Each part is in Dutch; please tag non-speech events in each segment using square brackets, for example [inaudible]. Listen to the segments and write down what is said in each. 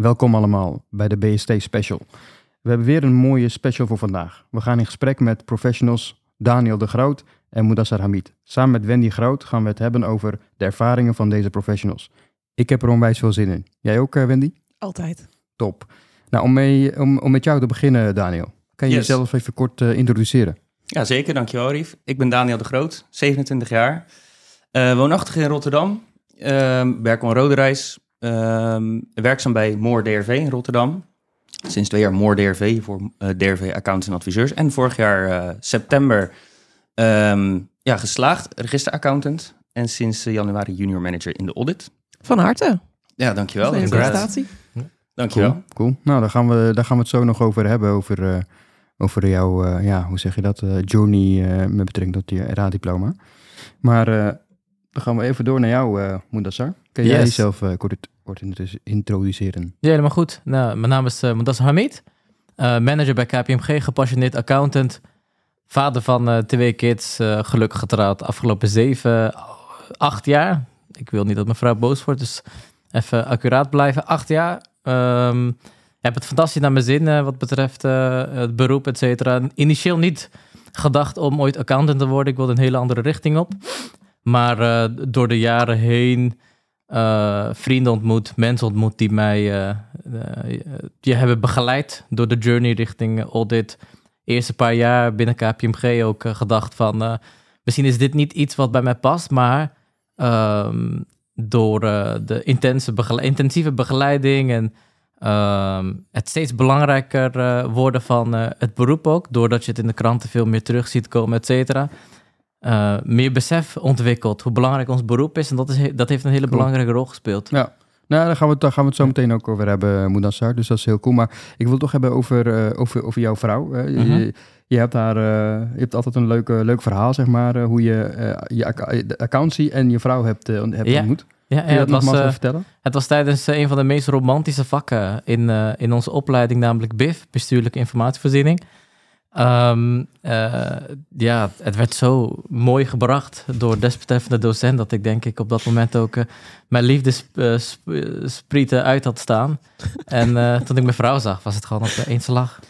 Welkom allemaal bij de BST Special. We hebben weer een mooie special voor vandaag. We gaan in gesprek met professionals Daniel de Groot en Mudassar Hamid. Samen met Wendy Groot gaan we het hebben over de ervaringen van deze professionals. Ik heb er onwijs veel zin in. Jij ook, eh, Wendy? Altijd. Top. Nou, om, mee, om, om met jou te beginnen, Daniel. Kan je Yes. jezelf even kort eh, introduceren? Ja, zeker. Dankjewel, Rief. Ik ben Daniel de Groot, 27 jaar. Eh, woonachtig in Rotterdam. Ehm werk op Rode Ehm, werkzaam bij Moor DRV in Rotterdam. Sinds twee jaar Moor DRV voor eh, DRV Accountants en Adviseurs. En vorig jaar eh, september ehm, ja, geslaagd, registeraccountant. En sinds eh, januari junior manager in de audit. Van harte. Ja, dankjewel. Deze Congrats. presentatie. Dankjewel. Cool. cool. Nou, daar gaan, we, daar gaan we het zo nog over hebben. Over, eh, over jouw, eh, ja, hoe zeg je dat? eh, journey eh, met betrekking tot je RA-diploma. Maar eh, dan gaan we even door naar jou, eh Mudassar. Kun jij Yes. jezelf eh, kort, kort introdu- introduceren? Ja, helemaal goed. Nou, mijn naam is uh, Mudassar Hamid. Eh, manager bij KPMG, gepassioneerd accountant. Vader van eh, twee kids, eh, gelukkig getrouwd afgelopen zeven, acht jaar. Ik wil niet dat mijn vrouw boos wordt, dus even accuraat blijven. Acht jaar. Ehm, heb het fantastisch naar mijn zin eh, wat betreft eh, het beroep, et cetera. Initieel niet gedacht om ooit accountant te worden. Ik wilde een hele andere richting op. Maar eh, door de jaren heen eh, vrienden ontmoet, mensen ontmoet die mij eh, eh, die hebben begeleid door de journey richting eh, audit. Eerste paar jaar binnen KPMG ook eh, gedacht van eh, misschien is dit niet iets wat bij mij past, maar ehm, door eh, de intense intensieve begeleiding en ehm, het steeds belangrijker eh, worden van eh, het beroep ook, doordat je het in de kranten veel meer terug ziet komen, et cetera. Eh, meer besef ontwikkeld hoe belangrijk ons beroep is. En dat, is, dat heeft een hele Cool. belangrijke rol gespeeld. Ja. Nou, daar gaan we, het- daar gaan we het zo meteen ook over hebben, Mudassar. Dus dat is heel cool. Maar ik wil het toch hebben over, eh, over, over jouw vrouw. Mhm. je, je hebt daar, eh, je hebt altijd een leuk, eh, leuk verhaal, zeg maar. eh, hoe je eh, je acc- de accountancy en je vrouw hebt, eh, hebt Ja. ontmoet. Ja, Kun je dat het, was, nogmaals eh, vertellen? het was tijdens eh, een van de meest romantische vakken in, eh, in onze opleiding, namelijk BIF, bestuurlijke informatievoorziening. Ehm, eh, ja, het werd zo mooi gebracht door desbetreffende docent dat ik denk ik op dat moment ook eh, mijn liefdesprieten uit had staan. [laughs] en eh, toen ik mijn vrouw zag, was het gewoon op één slag.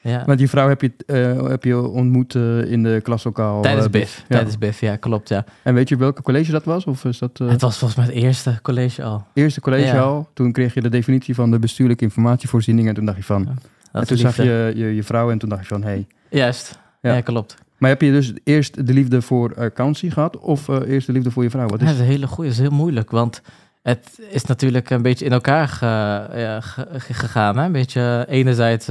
Ja. Want die vrouw heb je, eh, heb je ontmoet eh, in de klaslokaal. Tijdens eh, BIF, Ja. tijdens BIF, ja, klopt, ja. En weet je welke college dat was? Of is dat eh Het was volgens mij het eerste college al. eerste college Ja. al? Toen kreeg je de definitie van de bestuurlijke informatievoorziening. En toen dacht je van... en toen zag je, je je vrouw en toen dacht je van... Hey. Juist, Ja. ja, klopt. Maar heb je dus eerst de liefde voor accountancy gehad? Of eh, eerst de liefde voor je vrouw? Wat Ja, is... dat is een hele goede, dat is heel moeilijk, want het is natuurlijk een beetje in elkaar gegaan. Hè? Een beetje eh, enerzijds,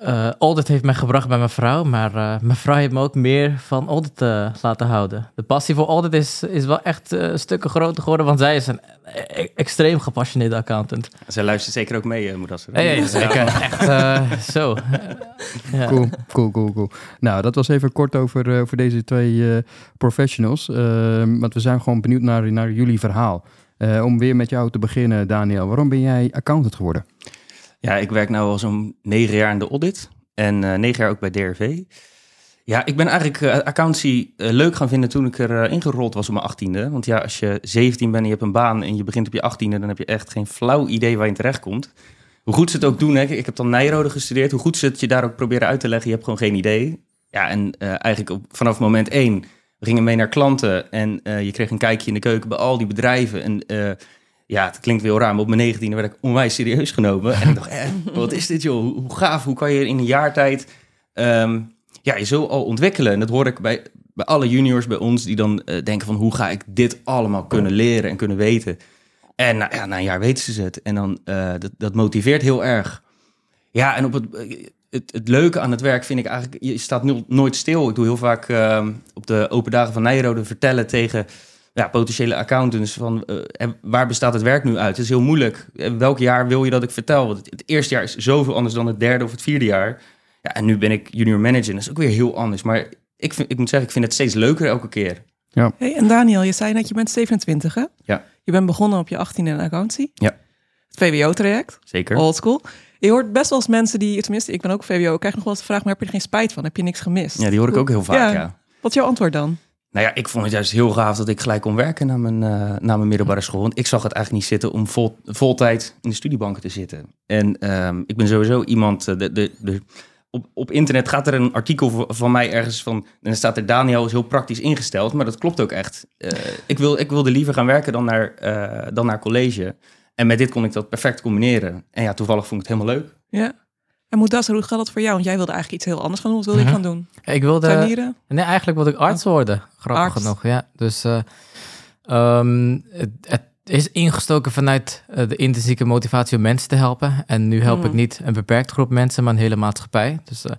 eh eh, audit heeft mij gebracht bij mijn vrouw, maar eh, mijn vrouw heeft me ook meer van audit eh, laten houden. De passie voor audit is, is wel echt stukken groter geworden, want zij is een e- extreem gepassioneerde accountant. Zij luistert zeker ook mee, uh, Moedasser. Ja, ja, zeker. Echt eh, zo. Ja. [laughs] Cool, cool, cool, cool. Nou, dat was even kort over, over deze twee eh, professionals. Ehm, want we zijn gewoon benieuwd naar, naar jullie verhaal. Eh, om weer met jou te beginnen, Daniel. Waarom ben jij accountant geworden? Ja, ik werk nu al zo'n negen jaar in de audit en eh, negen jaar ook bij DRV. Ja, ik ben eigenlijk eh, accountancy eh, leuk gaan vinden toen ik er ingerold was op mijn achttiende. Want ja, als je 17 bent en je hebt een baan en je begint op je achttiende, dan heb je echt geen flauw idee waar je terecht komt. Hoe goed ze het ook doen, hè? ik heb dan Nijrode gestudeerd, hoe goed ze het je daar ook proberen uit te leggen, je hebt gewoon geen idee. Ja, en eigenlijk vanaf moment één, we gingen mee naar klanten en je kreeg een kijkje in de keuken bij al die bedrijven. En ja, het klinkt heel raar, maar op mijn negentiende werd ik onwijs serieus genomen. En ik dacht, eh, wat is dit joh? Hoe, gaaf, hoe kan je in een jaar tijd ehm, ja, je zo al ontwikkelen? En dat hoor ik bij, bij alle juniors bij ons die dan eh, denken van... hoe ga ik dit allemaal kunnen leren en kunnen weten? En ja, na een jaar weten ze het. En dan, eh, dat, dat motiveert heel erg. Ja, en op het, het, het leuke aan het werk vind ik eigenlijk... je staat no- nooit stil. Ik doe heel vaak ehm, op de open dagen van Nijrode vertellen tegen ja, potentiële accountants van eh, en waar bestaat het werk nu uit? Het is heel moeilijk. Welk jaar wil je dat ik vertel? Want het, het eerste jaar is zoveel anders dan het derde of het vierde jaar. Ja, en nu ben ik junior manager. en Dat is ook weer heel anders. Maar ik, vind, ik moet zeggen, ik vind het steeds leuker elke keer. Hey, en Daniel, je zei net, je bent 27 hè? Ja. Je bent begonnen op je 18e in accountancy. Ja. Het VWO-traject, Zeker. old school. Je hoort best wel eens mensen die, tenminste ik ben ook VWO, ik krijg nog wel eens de vraag, maar heb je er geen spijt van? Heb je niks gemist? Ja, die hoor ik ook heel vaak, Ja. ja. Wat is jouw antwoord dan? Nou ja, ik vond het juist heel gaaf dat ik gelijk kon werken na mijn, uh, mijn middelbare school. Want ik zag het eigenlijk niet zitten om vol, voltijd in de studiebanken te zitten. En um, ik ben sowieso iemand, uh, de, de, de, op, op internet gaat er een artikel van mij ergens van, en dan staat er Daniel is heel praktisch ingesteld, maar dat klopt ook echt. Uh, ik, wil, ik wilde liever gaan werken dan naar, dan naar college. En met dit kon ik dat perfect combineren. En ja, toevallig vond ik het helemaal leuk. Ja. En Moedas, hoe gaat dat voor jou? Want jij wilde eigenlijk iets heel anders gaan doen. Wat wilde je Mhm. gaan doen? Ik wilde... Tuinieren? Nee, eigenlijk wilde ik arts worden. Grappig Arts. genoeg, ja. Dus eh, ehm, het, het is ingestoken vanuit eh, de intrinsieke motivatie om mensen te helpen. En nu help ik Mhm. niet een beperkt groep mensen, maar een hele maatschappij. Dus eh,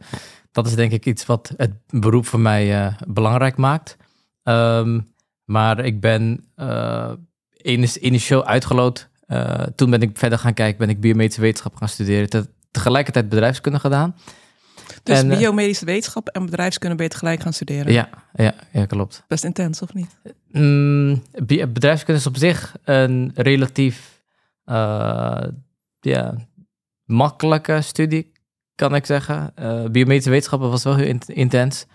dat is denk ik iets wat het beroep voor mij belangrijk maakt. Ehm, maar ik ben inis- initieel uitgeloot. Toen ben ik verder gaan kijken, ben ik biomedische wetenschap gaan studeren. Te- tegelijkertijd bedrijfskunde gedaan. Dus En, eh, biomedische wetenschap en bedrijfskunde ben je tegelijk gaan studeren. Ja, ja, ja, klopt. Best intens, of niet? Mm, be- bedrijfskunde is op zich een relatief ja, makkelijke studie, kan ik zeggen. Eh, biomedische wetenschappen was wel heel int- intens.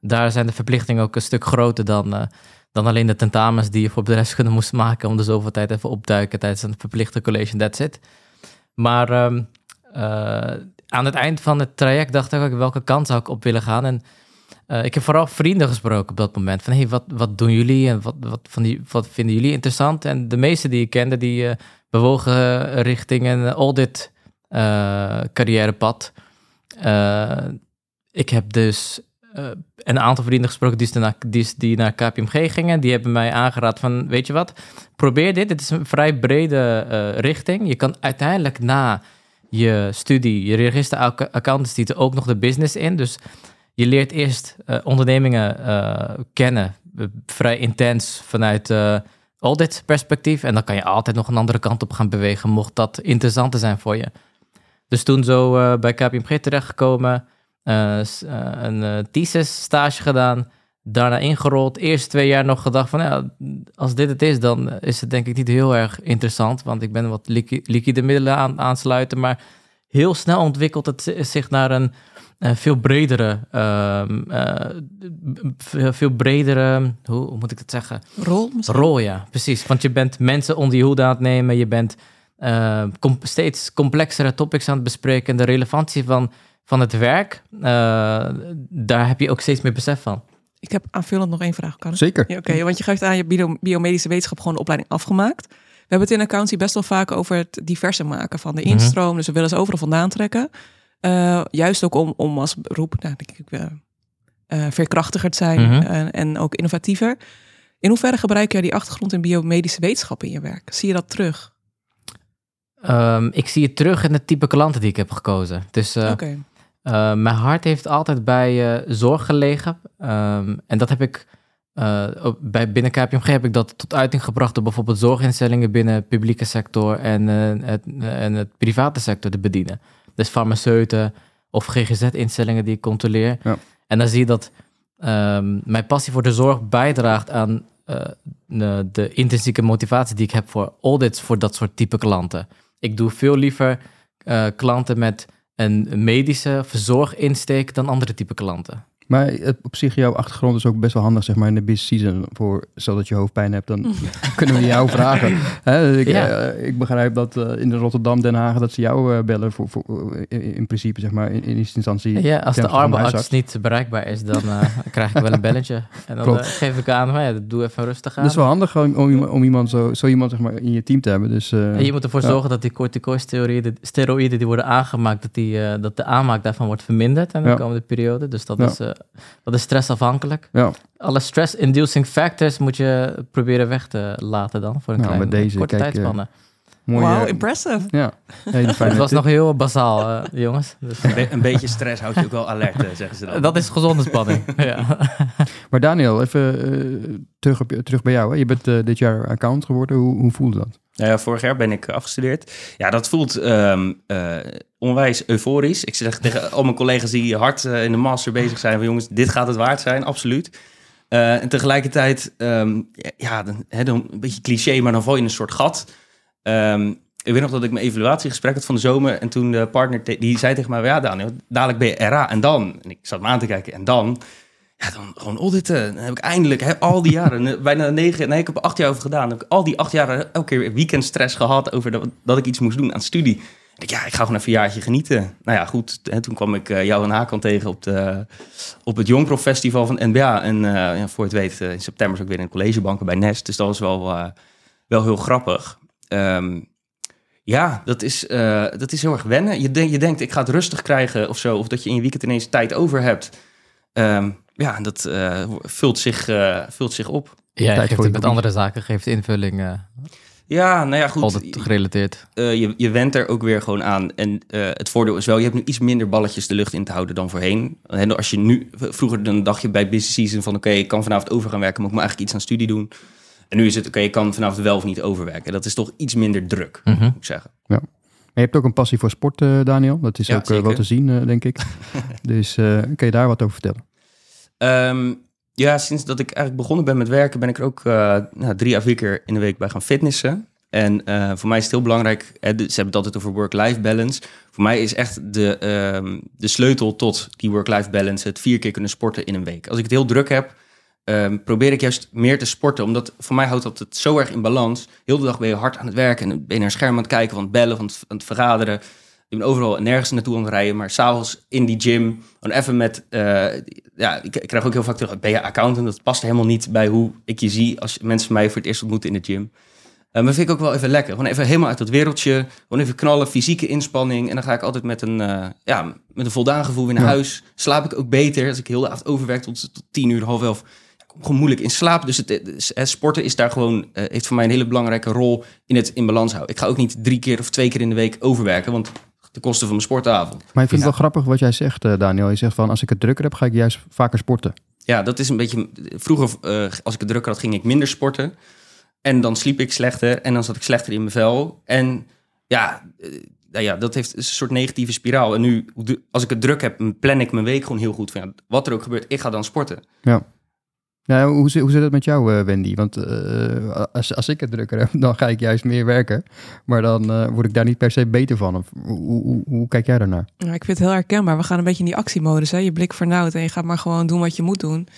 Daar zijn de verplichtingen ook een stuk groter dan, dan alleen de tentamens die je voor bedrijfskunde moest maken om de zoveel tijd even opduiken tijdens een verplichte college. That's it. Maar eh, aan het eind van het traject dacht ik ook welke kant zou ik op willen gaan. En eh, ik heb vooral vrienden gesproken op dat moment. Van hey, wat, wat doen jullie en wat, wat, van die, wat vinden jullie interessant? En de meeste die ik kende, die eh, bewogen richting een audit eh, carrièrepad. Eh, ik heb dus eh, een aantal vrienden gesproken die, naar, die, die naar KPMG gingen. Die hebben mij aangeraad van, weet je wat, probeer dit. Dit is een vrij brede eh, richting. Je kan uiteindelijk na je studie, je register accountancy, ook nog de business in. Dus je leert eerst eh, ondernemingen eh, kennen, eh, vrij intens vanuit audit perspectief. En dan kan je altijd nog een andere kant op gaan bewegen, mocht dat interessanter zijn voor je. Dus toen zo bij KPMG terechtgekomen, een thesis stage gedaan, daarna ingerold. Eerst twee jaar nog gedacht van, ja, als dit het is, dan is het denk ik niet heel erg interessant, want ik ben wat liqui- liquide middelen aan aansluiten, maar heel snel ontwikkelt het zi- zich naar een veel bredere, ehm, eh, veel, bredere, hoe, moet ik het zeggen? Rol misschien? Rol, ja, precies. Want je bent mensen onder je hoede aan het nemen. Je bent eh, com- steeds complexere topics aan het bespreken. En de relevantie van, van het werk, eh, daar heb je ook steeds meer besef van. Ik heb aanvullend nog één vraag. Kan? Zeker. Ja, Oké, want je geeft aan je bio- biomedische wetenschap gewoon de opleiding afgemaakt. We hebben het in accountancy best wel vaak over het diverse maken van de Mhm. instroom. Dus we willen ze overal vandaan trekken. Eh, juist ook om, om als beroep, nou, denk ik, eh, eh, veerkrachtiger te zijn Mhm. en, en ook innovatiever. In hoeverre gebruik jij die achtergrond in biomedische wetenschap in je werk? Zie je dat terug? Ehm, ik zie het terug in het type klanten die ik heb gekozen. Dus eh, Oké. Uh, mijn hart heeft altijd bij uh, zorg gelegen. Um, en dat heb ik uh, bij, binnen KPMG heb ik dat tot uiting gebracht door bijvoorbeeld zorginstellingen binnen de publieke sector en, het, en het private sector te bedienen. Dus farmaceuten of GGZ-instellingen die ik controleer. Ja. En dan zie je dat um, mijn passie voor de zorg bijdraagt aan de, de intrinsieke motivatie die ik heb voor audits voor dat soort type klanten. Ik doe veel liever klanten met een medische verzorginsteek dan andere type klanten. Maar op zich, jouw achtergrond is ook best wel handig, zeg maar, in de busy season. Voor, stel dat je hoofdpijn hebt, dan [laughs] [laughs] kunnen we jou vragen. Hè, ik, Ja. uh, ik begrijp dat uh, in Rotterdam, Den Haag, dat ze jou uh, bellen voor, voor in, in, principe, zeg maar, in, in eerste instantie. Ja, als de huisarts. niet bereikbaar is, dan [laughs] krijg ik wel een belletje. En dan geef ik aan, maar ja, doe even rustig aan. Dat is wel handig om, om, iemand- om iemand zo, zo iemand zeg maar, in je team te hebben. Dus, En je moet ervoor ja. zorgen dat die corticosteroïden steroïden die worden aangemaakt, dat, die, dat de aanmaak daarvan wordt verminderd in de komende periode. Dus dat, is, dat is stressafhankelijk. ja. Alle stress-inducing factors moet je proberen weg te laten dan voor een Nou, kleine deze, korte kijk, tijdspanne. Mooi. Wow, impressive. ja, [laughs] Het was tip. nog heel bazaal, eh, [laughs] jongens. Dus, Een, be- een beetje stress houdt je ook wel alert, eh, zeggen ze dan. dat is gezonde spanning. [laughs] ja. Maar Daniel, even eh, terug, op, terug bij jou. Hè. Je bent dit jaar account geworden. Hoe, hoe voelde dat? Nou ja, vorig jaar ben ik afgestudeerd. Ja, dat voelt ehm, eh, onwijs euforisch. Ik zeg tegen al mijn collega's die hard in de master bezig zijn... van jongens, dit gaat het waard zijn, absoluut. Eh, en tegelijkertijd, ehm, ja, dan, hè, dan een beetje cliché, maar dan val je in een soort gat. Ehm, ik weet nog dat ik mijn evaluatiegesprek had van de zomer... en toen de partner, die zei tegen mij... ja, Daniel, dadelijk ben je RA en dan? En ik zat me aan te kijken, en dan? Ja, dan gewoon auditen. Dan heb ik eindelijk, al die jaren, [laughs] bijna negen, nee, ik heb er acht jaar over gedaan. Heb ik al die acht jaar elke keer weekendstress gehad over dat, dat ik iets moest doen aan studie. Ik dacht, ja, ik ga gewoon een jaartje genieten. Nou ja, goed. Hè, toen kwam ik eh, jou en Hakan tegen op, de, op het Jongprof Festival van NBA. En eh, ja, voor het weet, eh, in september is ook weer in collegebanken bij Nest. Dus dat was wel, wel heel grappig. Ehm, ja, dat is, eh, dat is heel erg wennen. Je, denk, je denkt, ik ga het rustig krijgen of zo. Of dat je in je weekend ineens tijd over hebt. Ehm, ja, dat eh, vult, zich, eh, vult zich op. Ja, Tijd geeft voor het je met andere zaken, geeft invulling, eh, Ja, nou ja, goed. altijd gerelateerd. eh, je, je went er ook weer gewoon aan. En eh, het voordeel is wel, je hebt nu iets minder balletjes de lucht in te houden dan voorheen. En als je nu, vroeger dan dacht je bij busy season van oké, ik kan vanavond over gaan werken, maar ik moet eigenlijk iets aan studie doen. En nu is het oké, ik kan vanavond wel of niet overwerken. Dat is toch iets minder druk, Mhm. moet ik zeggen. Maar je hebt ook een passie voor sport, eh, Daniel. Dat is Ja, ook eh, wel te zien, eh, denk ik. [laughs] dus eh, kun je daar wat over vertellen? Ehm, ja, sinds dat ik eigenlijk begonnen ben met werken, ben ik er ook eh, nou, drie à vier keer in de week bij gaan fitnessen. En eh, voor mij is het heel belangrijk, hè, ze hebben het altijd over work-life balance. Voor mij is echt de, ehm, de sleutel tot die work-life balance het vier keer kunnen sporten in een week. Als ik het heel druk heb, ehm, probeer ik juist meer te sporten. Omdat voor mij houdt dat het zo erg in balans. Heel de dag ben je hard aan het werken en dan ben je naar een scherm aan het kijken, van het bellen, van het, aan het vergaderen. Ik ben overal en nergens naartoe aan het rijden, maar s'avonds in die gym, gewoon even met, eh, ja, ik, ik krijg ook heel vaak terug, ben je accountant? Dat past helemaal niet bij hoe ik je zie als mensen mij voor het eerst ontmoeten in de gym. Maar vind ik ook wel even lekker. Gewoon even helemaal uit dat wereldje. Gewoon even knallen, fysieke inspanning. En dan ga ik altijd met een, eh, ja, met een voldaan gevoel weer naar Ja. huis. Slaap ik ook beter. Als ik heel de avond overwerk tot, tot tien uur, half elf. Gewoon moeilijk in slaap. Dus het, sporten is daar gewoon, eh, heeft voor mij een hele belangrijke rol in het in balans houden. Ik ga ook niet drie keer of twee keer in de week overwerken. Want de kosten van mijn sportavond. Maar ik vind Ja. het wel grappig wat jij zegt, eh, Daniel. Je zegt van, als ik het drukker heb, ga ik juist vaker sporten. Ja, dat is een beetje. Vroeger, eh, als ik het druk had, ging ik minder sporten. En dan sliep ik slechter. En dan zat ik slechter in mijn vel. En ja, nou ja dat heeft een soort negatieve spiraal. En nu, als ik het druk heb, plan ik mijn week gewoon heel goed. Van, ja, wat er ook gebeurt, ik ga dan sporten. Ja, hoe, zit- hoe zit het met jou, eh, Wendy? Want eh, als, als ik het drukker heb, [laughs] dan ga ik juist meer werken. Maar dan eh, word ik daar niet per se beter van. Hoe, hoe, hoe kijk jij daarnaar? Ja, ik vind het heel herkenbaar. We gaan een beetje in die actiemodus. Hè? Je blik vernauwd en je gaat maar gewoon doen wat je moet doen.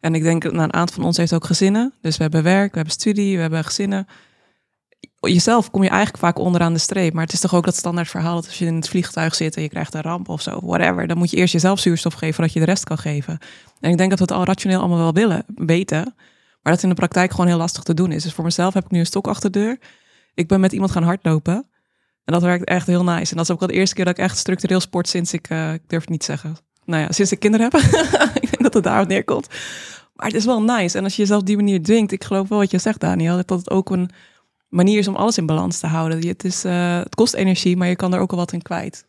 En ik denk, nou, een aantal van ons heeft ook gezinnen. Dus we hebben werk, we hebben studie, we hebben gezinnen. Jezelf kom je eigenlijk vaak onderaan de streep. Maar het is toch ook dat standaard verhaal dat als je in het vliegtuig zit en je krijgt een ramp of zo, whatever. Dan moet je eerst jezelf zuurstof geven voordat je de rest kan geven. En ik denk dat we het al rationeel allemaal wel willen, weten. Maar dat in de praktijk gewoon heel lastig te doen is. Dus voor mezelf heb ik nu een stok achter de deur. Ik ben met iemand gaan hardlopen. En dat werkt echt heel nice. En dat is ook wel de eerste keer dat ik echt structureel sport sinds ik, eh, ik durf het niet zeggen. Nou ja, sinds ik kinderen heb. [laughs] ik denk dat het daarop neerkomt. Maar het is wel nice. En als je jezelf op die manier dwingt, ik geloof wel wat je zegt, Daniel, dat het ook een manier is om alles in balans te houden. Je- Het, is, eh, het kost energie, maar je kan er ook wel wat in kwijt.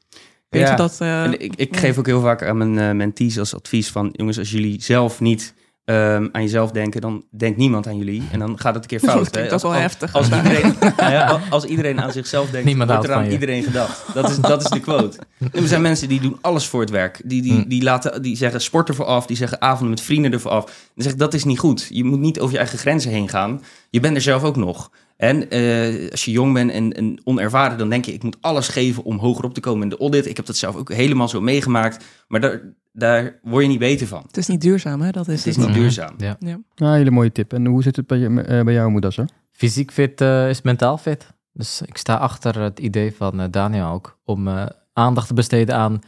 Weet Ja, je dat? eh, En ik, ik ja. geef ook heel vaak aan mijn eh, mentees als advies van... jongens, als jullie zelf niet ehm, aan jezelf denken... dan denkt niemand aan jullie. En dan gaat het een keer [laughs] Dat fout. hè. ook wel als, heftig. Als [laughs] iedereen, nou [laughs] ja, als- iedereen aan zichzelf denkt, Niemand wordt er aan van je. iedereen gedacht. Dat is, dat is de quote. En er zijn mensen die doen alles voor het werk. Die, die, Hm. die, laten, die zeggen sport ervoor af. Die zeggen avonden met vrienden ervoor af. Dan zeg ik, dat is niet goed. Je moet niet over je eigen grenzen heen gaan. Je bent er zelf ook nog. En eh, als je jong bent en, en onervaren, dan denk je, ik moet alles geven om hoger op te komen in de audit. Ik heb dat zelf ook helemaal zo meegemaakt. Maar daar, daar word je niet beter van. Het is niet duurzaam, hè? Dat is Het is het. niet Mhm. duurzaam. Ja. Ja. Ja, hele mooie tip. En hoe zit het bij, eh, bij jou, Moedasser? Fysiek fit eh, is mentaal fit. Dus ik sta achter het idee van Daniel ook om eh, aandacht te besteden aan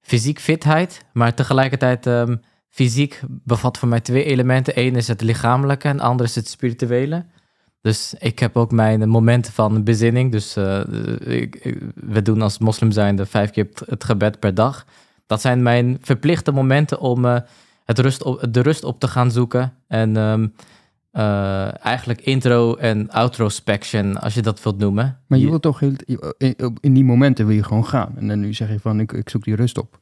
fysiek fitheid. Maar tegelijkertijd, ehm, fysiek bevat voor mij twee elementen. Eén is het lichamelijke en de ander is het spirituele. Dus ik heb ook mijn momenten van bezinning. Dus eh, ik, ik- we doen als moslim zijnde vijf keer het- gebed per dag. Dat zijn mijn verplichte momenten om eh, het rust op, de rust op te gaan zoeken. En ehm, eh, eigenlijk intro en outrospection, als je dat wilt noemen. Maar je wilt toch heel, in, in die momenten wil je gewoon gaan. En dan nu zeg je van, ik, ik zoek die rust op.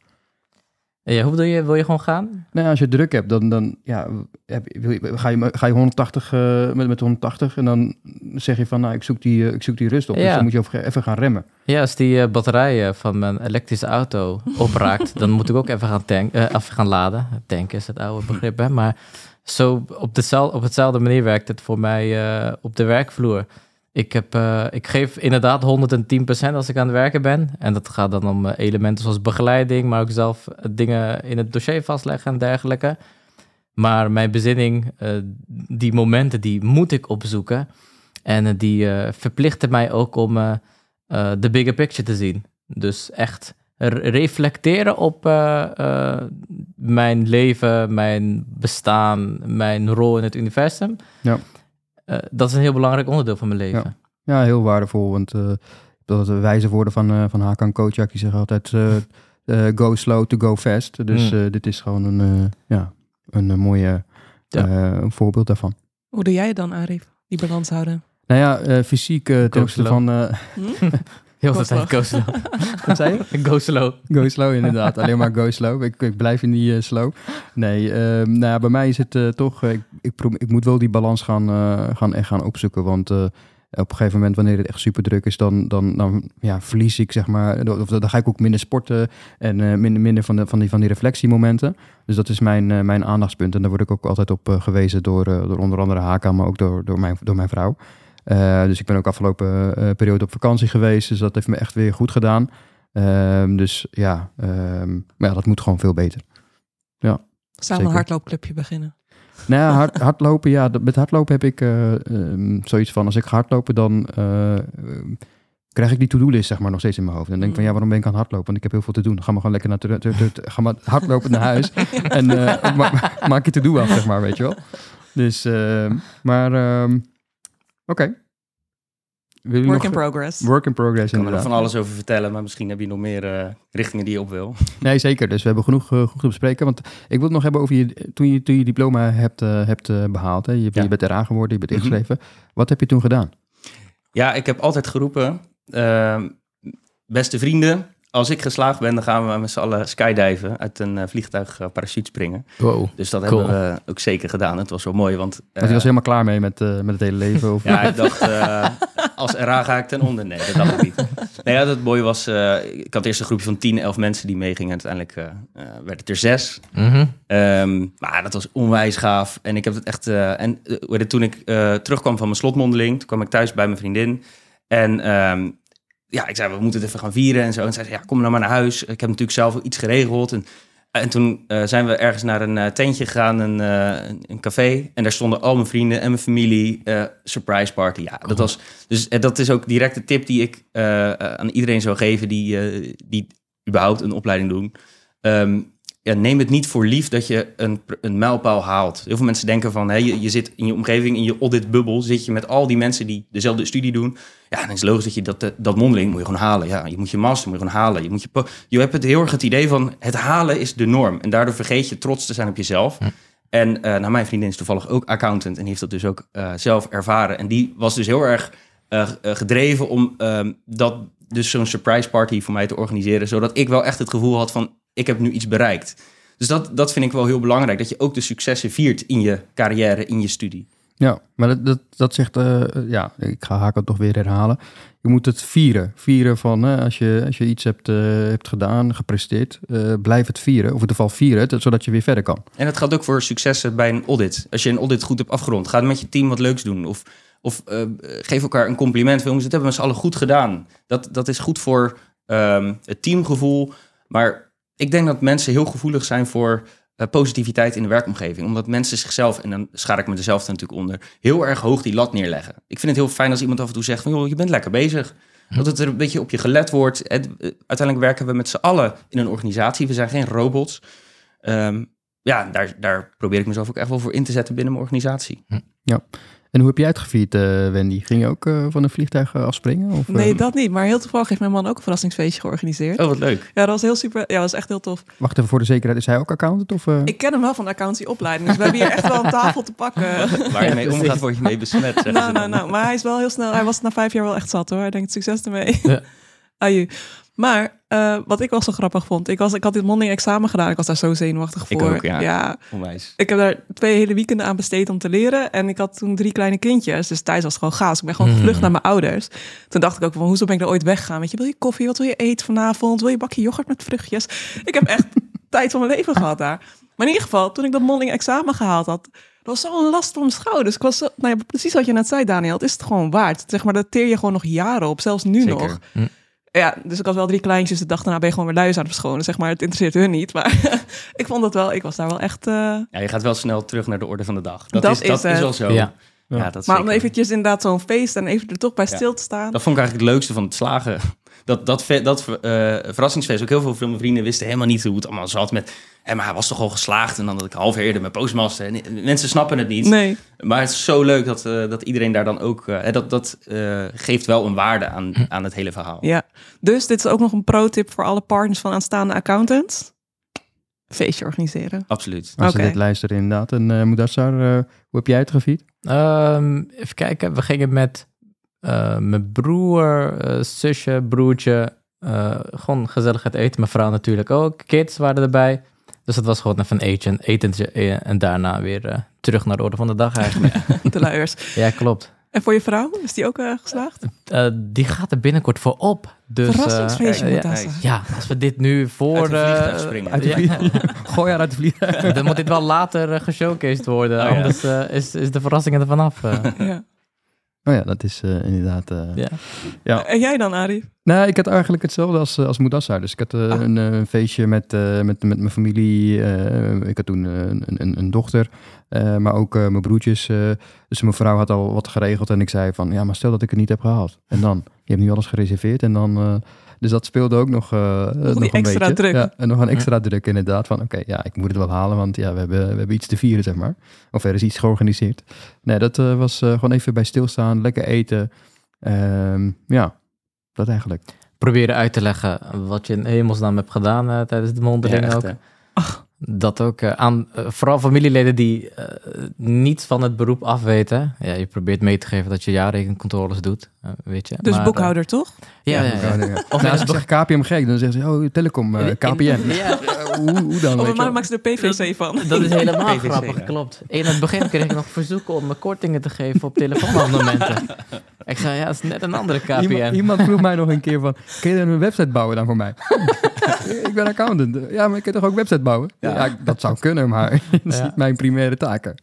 Ja, hoe bedoel je? Wil je gewoon gaan? Nou ja, als je druk hebt, dan, dan ja, heb, ga, je, ga je 180 eh, met, met 180 en dan zeg je van, nou, ik zoek die, eh, ik zoek die rust op. Dus dan moet je even gaan remmen. Ja, als die eh, batterij eh, van mijn elektrische auto [laughs] opraakt, dan moet ik ook even gaan, tank, even gaan laden. Tanken is het oude begrip, hè? Maar zo op, dezelfde, op hetzelfde manier werkt het voor mij op de werkvloer. Ik, heb, eh, ik geef inderdaad 110% als ik aan het werken ben. En dat gaat dan om eh, elementen zoals begeleiding, maar ook zelf eh, dingen in het dossier vastleggen en dergelijke. Maar mijn bezinning, die momenten, die moet ik opzoeken. En die verplichten mij ook om de bigger picture te zien. Dus echt re- reflecteren op mijn leven, mijn bestaan, mijn rol in het universum. Ja. Eh, dat is een heel belangrijk onderdeel van mijn leven. Ja, heel waardevol. Want eh, dat de wijze woorden van, eh van Hakan Kocak, die zeggen altijd go slow to go fast. Dus Mm. eh, dit is gewoon een, eh, ja, een, mooie Ja. eh, een voorbeeld daarvan. Hoe doe jij het dan, Arif? Die balans houden. Nou ja, eh, fysiek ten opzichte van... eh, Hm? [laughs] Heel veel tijd go slow. [laughs] wat zei je? [laughs] go slow. Go slow, inderdaad. Alleen maar go slow. Ik, ik blijf in die eh, slow. Nee, ehm, nou ja, bij mij is het eh, toch... eh, ik, ik, ik moet wel die balans gaan, gaan, echt gaan opzoeken. Want op een gegeven moment, wanneer het echt super druk is... dan, dan, dan ja, verlies ik, zeg maar... Of dan ga ik ook minder sporten... en minder, minder van, de, van, die, van die reflectiemomenten. Dus dat is mijn, mijn aandachtspunt. En daar word ik ook altijd op gewezen... door, door onder andere Haka, maar ook door, door, mijn, door mijn vrouw. Eh, dus ik ben ook afgelopen eh, periode op vakantie geweest. Dus dat heeft me echt weer goed gedaan. Ehm, dus ja, ehm, maar ja, dat moet gewoon veel beter. Samen Zeker. een hardloopclubje beginnen. Nou ja, hard, [laughs] hardlopen, ja, met hardlopen heb ik eh, ehm, zoiets van, als ik ga hardlopen, dan krijg ik die to-do-list zeg maar nog steeds in mijn hoofd. En dan denk ik van, ja, waarom ben ik aan het hardlopen? Want ik heb heel veel te doen. Ga maar gewoon lekker naar, ter- ga maar hardlopen naar huis [laughs] en ma- maak je to-do af, zeg maar, weet je wel. Dus, maar, oké. Work nog- in progress. Work in progress, Ik kan er van alles over vertellen, maar misschien heb je nog meer eh, richtingen die je op wil. [laughs] Nee, zeker. Dus we hebben genoeg, eh, genoeg te bespreken. Want ik wil het nog hebben over je, toen, je, toen je diploma hebt, eh, hebt eh, behaald. Hè. Je, Ja. je bent eraan geworden, je bent Mhm. ingeschreven. Wat heb je toen gedaan? Ja, ik heb altijd geroepen, ehm, beste vrienden, als ik geslaagd ben, dan gaan we met z'n allen skydiven uit een eh, vliegtuig uh, parachute springen. Wow. Dus dat Cool. hebben we ook zeker gedaan. Het was wel mooi, want... Eh, je was helemaal klaar mee met, eh, met het hele leven? Of... Ja, ik dacht, eh, als RA ga ik ten onder. Nee, dat dacht ik niet. [laughs] Nee, ja, het mooie was, eh, ik had eerst een groepje van 10, 11 mensen die meegingen. Uiteindelijk eh eh, werd het er zes. Mhm. Ehm, maar dat was onwijs gaaf. En ik heb het echt. eh, en eh, toen ik eh, terugkwam van mijn slotmondeling, toen kwam ik thuis bij mijn vriendin. En ehm, ja, ik zei, we moeten het even gaan vieren en zo. En zij zei, ja, kom nou maar naar huis. Ik heb natuurlijk zelf iets geregeld. En, en toen eh, zijn we ergens naar een eh, tentje gegaan, een, eh, een, café. En daar stonden al mijn vrienden en mijn familie. eh, surprise party. Ja, dat was. Dus eh, dat is ook direct de tip die ik eh, eh, aan iedereen zou geven die, eh, die überhaupt een opleiding doen. Ehm, ja, neem het niet voor lief dat je een, een mijlpaal haalt. Heel veel mensen denken van, hè, je, je zit in je omgeving, in je auditbubbel, zit je met al die mensen die dezelfde studie doen. Ja, dan is het logisch dat je dat, eh, dat mondeling moet je gewoon halen. Ja, je moet je master moet je gewoon halen. Je, moet je, je hebt het heel erg het idee van, het halen is de norm. En daardoor vergeet je trots te zijn op jezelf. En nou, mijn vriendin is toevallig ook accountant en heeft dat dus ook eh, zelf ervaren. En die was dus heel erg gedreven om ehm, dat dus zo'n surprise party voor mij te organiseren, zodat ik wel echt het gevoel had van ik heb nu iets bereikt. Dus dat, dat vind ik wel heel belangrijk, dat je ook de successen viert in je carrière, in je studie. Ja, maar dat, dat, dat zegt, eh, ja, ik ga Haken toch weer herhalen. Je moet het vieren. Vieren van, eh, als, je, als je iets hebt, eh, hebt gedaan, gepresteerd, blijf het vieren. Of in ieder geval vieren het, zodat je weer verder kan. En dat geldt ook voor successen bij een audit. Als je een audit goed hebt afgerond, ga met je team wat leuks doen. Of, of geef elkaar een compliment. Jongens, dat hebben we met z'n allen goed gedaan. Dat, dat is goed voor ehm, het teamgevoel. Maar ik denk dat mensen heel gevoelig zijn voor eh, positiviteit in de werkomgeving. Omdat mensen zichzelf, en dan schaar ik me er zelf natuurlijk onder, heel erg hoog die lat neerleggen. Ik vind het heel fijn als iemand af en toe zegt van, joh, je bent lekker bezig. Dat het er een beetje op je gelet wordt. Eh, uiteindelijk werken we met z'n allen in een organisatie. We zijn geen robots. Ehm, ja, daar, daar probeer ik mezelf ook echt wel voor in te zetten binnen mijn organisatie. En hoe heb jij het gevierd, eh, Wendy? Ging je ook eh, van een vliegtuig eh, afspringen? Of? Nee, dat niet. Maar heel toevallig heeft mijn man ook een verrassingsfeestje georganiseerd. Oh, wat leuk. Ja, dat was heel super. Ja, dat was echt heel tof. Wacht even voor de zekerheid, is hij ook accountant? Of, eh? Ik ken hem wel van de accountancyopleiding. Dus we hebben hier echt wel een tafel te pakken. [laughs] Waar je mee omgaat, word je mee besmet. zeggen nou, ze nou, dan. nou. Maar hij is wel heel snel. Hij was na vijf jaar wel echt zat hoor. Hij denkt succes ermee. Ja. [laughs] Aju. Maar eh, wat ik wel zo grappig vond. Ik, was, ik had dit mondeling examen gedaan. Ik was daar zo zenuwachtig Ik voor. ook, ja. ja. Onwijs. Ik heb daar twee hele weekenden aan besteed om te leren. En ik had toen drie kleine kindjes. Dus thuis was het gewoon chaos. Ik ben gewoon Hmm. gevlucht naar mijn ouders. Toen dacht ik ook van, hoezo ben ik er ooit weggegaan? Weet je, wil je koffie? Wat wil je eten vanavond? Wil je bakje yoghurt met vruchtjes? Ik heb echt [laughs] tijd van mijn leven gehad daar. Maar in ieder geval, toen ik dat mondeling examen gehaald had... Dat was zo'n last van mijn schouders. Ik was zo, nou ja, precies wat je net zei, Daniel. Het is het gewoon waard. Zeg maar, dat teer je gewoon nog jaren op. Zelfs nu Zeker. nog. Hm. Ja, dus ik had wel drie kleintjes. De dag daarna ben je gewoon weer luis aan het verschonen. Zeg maar, het interesseert hun niet. Maar [laughs] ik vond dat wel, ik was daar wel echt... eh, Ja, je gaat wel snel terug naar de orde van de dag. Dat, Dat is, is dat is wel zo. Ja. Dat maar om eventjes inderdaad zo'n feest en even er toch bij Ja. stil te staan. Dat vond ik eigenlijk het leukste van het slagen. Dat, dat, dat eh, verrassingsfeest, ook heel veel van mijn vrienden wisten helemaal niet hoe het allemaal zat met... Hé, maar hij was toch al geslaagd? En dan had ik half eerder mijn postmaster. En mensen snappen het niet. Nee, Maar het is zo leuk dat, eh, dat iedereen daar dan ook... eh, dat dat eh, geeft wel een waarde aan, aan het hele verhaal. ja. Dus dit is ook nog een pro-tip voor alle partners van aanstaande accountants. Feestje organiseren. Absoluut. Als Oké. ze dit luisteren inderdaad. En uh, Mudassar, eh, hoe heb jij het gevierd? Ehm, even kijken, we gingen met eh, mijn broer, eh, zusje, broertje, eh, gewoon gezellig het eten. Mijn vrouw natuurlijk ook, kids waren erbij. Dus het was gewoon even een eten, etentje en daarna weer terug naar de orde van de dag eigenlijk. [laughs] De luiers. ja, klopt. En voor je vrouw, is die ook eh, geslaagd? Eh, die gaat er binnenkort voor op. Dus, Verrassingsfeestje moet ja, dat zijn. ja, als we dit nu voor... Uit een vliegtuig eh, springen. Uit de ja, vlieg- [laughs] Gooi haar uit de vliegtuig. dan moet dit wel later uh, geshowcased worden. Oh, ja. Anders uh, is, is de verrassing er vanaf. Uh. Ja. Oh ja, dat is uh, inderdaad... ja. ja. En jij dan, Arie? Nou, ik had eigenlijk hetzelfde als, als Mudassar. Dus ik had uh, ah. een, een, feestje met, uh, met, met mijn familie. Uh, ik had toen een, een, een dochter, maar ook mijn broertjes. dus mijn vrouw had al wat geregeld en ik zei van... Ja, maar stel dat ik het niet heb gehaald. En dan? Je hebt nu alles gereserveerd en dan... dus dat speelde ook nog, nog, nog een extra beetje. druk. Ja, en nog een extra ja. druk inderdaad. Van oké, okay, ja, ik moet het wel halen, want ja, we hebben, we hebben iets te vieren, zeg maar. Of er is iets georganiseerd. Nee, dat was gewoon even bij stilstaan, lekker eten. Um, ja, dat eigenlijk. Proberen uit te leggen wat je in hemelsnaam hebt gedaan uh, tijdens de mondeling ja, ook. Ach. Dat ook uh, aan uh, vooral familieleden die niets van het beroep afweten. Ja, je probeert mee te geven dat je jaarrekencontroles doet, weet je. Dus maar, boekhouder, toch? Ja, ja, ja. ja. Of nou, als ik zeg KPMG, dan zeggen ze, oh, telecom, KPN. [laughs] Ja. hoe, hoe dan? Oh, maar maak ze er PVC van. Dat is helemaal [laughs] PVC, grappig, ja. klopt. In het begin kreeg ik nog verzoeken om me kortingen te geven op telefoonabonnementen. [laughs] ik zei, ja, dat is net een andere KPN. Iemand, iemand vroeg mij nog een keer van, kun je dan een website bouwen dan voor mij? ik ben accountant. Ja, maar ik kan toch ook website bouwen? Ja, ja dat zou kunnen, maar dat is niet mijn primaire taken.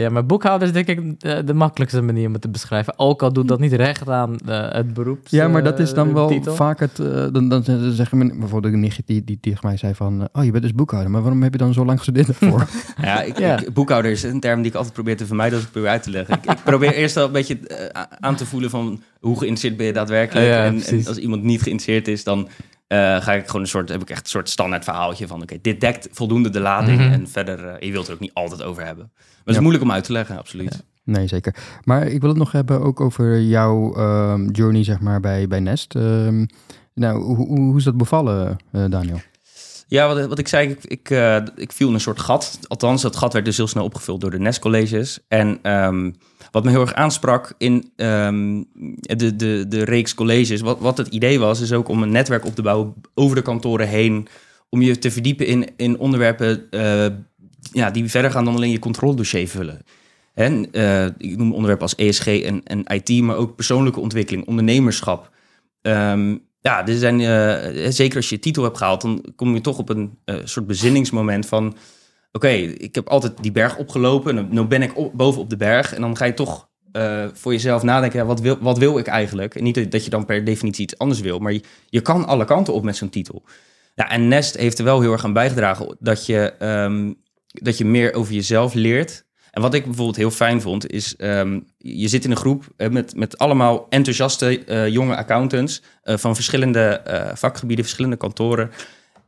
Ja, maar boekhouden is denk ik de, de, makkelijkste manier om het te beschrijven. Ook al doet dat niet recht aan uh, het beroep. Ja, maar dat is dan wel titel. vaak het... Uh, dan, dan zeggen men, bijvoorbeeld een nichtje die, die tegen mij zei van... Oh, je bent dus boekhouder, maar waarom heb je dan zo lang gestudeerd daarvoor? [laughs] [laughs] ja, ik, ja. Ik, boekhouder is een term die ik altijd probeer te vermijden als ik probeer uit te leggen. Ik, ik probeer eerst al een beetje uh, aan te voelen van hoe geïnteresseerd ben je daadwerkelijk. Ja, en, en, als iemand niet geïnteresseerd is, dan... Uh, ga ik gewoon een soort, heb ik echt een soort standaard verhaaltje van, oké, okay, dit dekt voldoende de lading mm -hmm. en verder, uh, je wilt er ook niet altijd over hebben. Maar het is ja. moeilijk om uit te leggen, absoluut. Ja. Nee, zeker. Maar ik wil het nog hebben ook over jouw um, journey, zeg maar, bij, bij Nest. Um, nou, hoe, hoe, hoe is dat bevallen, uh, Daniel? Ja, wat, wat ik zei, ik, ik, ik viel in een soort gat. Althans, dat gat werd dus heel snel opgevuld door de Nest-colleges. En um, wat me heel erg aansprak in um, de, de, de reeks colleges, wat, wat het idee was, is ook om een netwerk op te bouwen over de kantoren heen. Om je te verdiepen in, in onderwerpen uh, ja, die verder gaan dan alleen je controledossier vullen. En, uh, ik noem onderwerpen als ESG en, en IT, maar ook persoonlijke ontwikkeling, ondernemerschap. Um, ja, er zijn, uh, zeker als je je titel hebt gehaald, dan kom je toch op een soort bezinningsmoment van... Oké, ik heb altijd die berg opgelopen en ben ik op, boven op de berg. En dan ga je toch uh, voor jezelf nadenken, wat, wil, wat wil ik eigenlijk? En niet dat je dan per definitie iets anders wil, maar je, kan alle kanten op met zo'n titel. Ja, en Nest heeft er wel heel erg aan bijgedragen dat je, um, dat je meer over jezelf leert... En wat ik bijvoorbeeld heel fijn vond, is um, je zit in een groep uh, met, met allemaal enthousiaste uh, jonge accountants van verschillende vakgebieden, verschillende kantoren.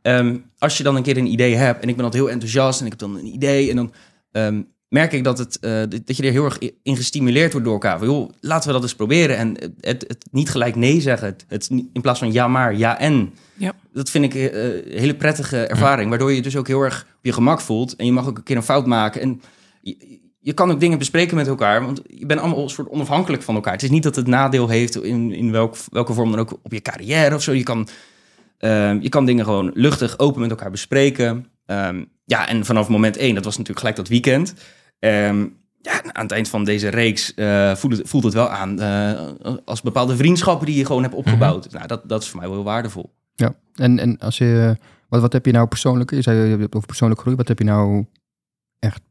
Um, als je dan een keer een idee hebt, en ik ben altijd heel enthousiast en ik heb dan een idee, en dan um, merk ik dat, het, dat je er heel erg in gestimuleerd wordt door elkaar. Van, joh, laten we dat eens proberen. En het, het, het niet gelijk nee zeggen, het, het, in plaats van ja maar, ja en. Ja. Dat vind ik een hele prettige ervaring, waardoor je je dus ook heel erg op je gemak voelt. En je mag ook een keer een fout maken. En je, je kan ook dingen bespreken met elkaar, want je bent allemaal een soort onafhankelijk van elkaar. Het is niet dat het nadeel heeft in, in welk, welke vorm dan ook op je carrière of zo. Je kan, uh, je kan dingen gewoon luchtig, open met elkaar bespreken. Um, ja, en vanaf moment één, dat was natuurlijk gelijk dat weekend. Um, ja, aan het eind van deze reeks uh, voelt, het, voelt het wel aan uh, als bepaalde vriendschappen die je gewoon hebt opgebouwd. Mm -hmm. Nou, dat, dat is voor mij wel heel waardevol. Ja, en, en als je, wat, wat heb je nou persoonlijk, je zei je hebt over persoonlijke groei, wat heb je nou echt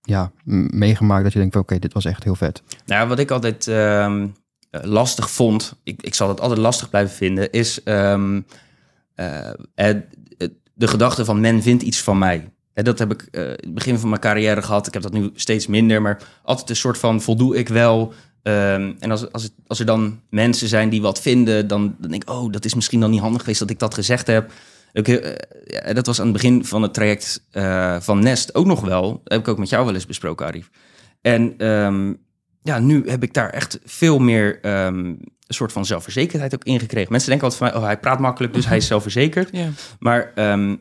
ja, meegemaakt dat je denkt van oké, okay, dit was echt heel vet? Nou, wat ik altijd eh, lastig vond, ik, ik zal het altijd lastig blijven vinden, is eh, het- de gedachte van men vindt iets van mij. Dat heb ik eh, in het begin van mijn carrière gehad. Ik heb dat nu steeds minder, maar altijd een soort van voldoe ik wel. Ehm, en als, als, het, als er dan mensen zijn die wat vinden, dan, denk ik, oh, dat is misschien dan niet handig geweest dat ik dat gezegd heb. Ik, eh, dat was aan het begin van het traject eh, van Nest ook nog wel. Dat heb ik ook met jou wel eens besproken, Arif. En ehm, ja, nu heb ik daar echt veel meer ehm, een soort van zelfverzekerdheid ook ingekregen. Mensen denken altijd van mij, oh, hij praat makkelijk, dus hij is zelfverzekerd. Ja. Maar ehm,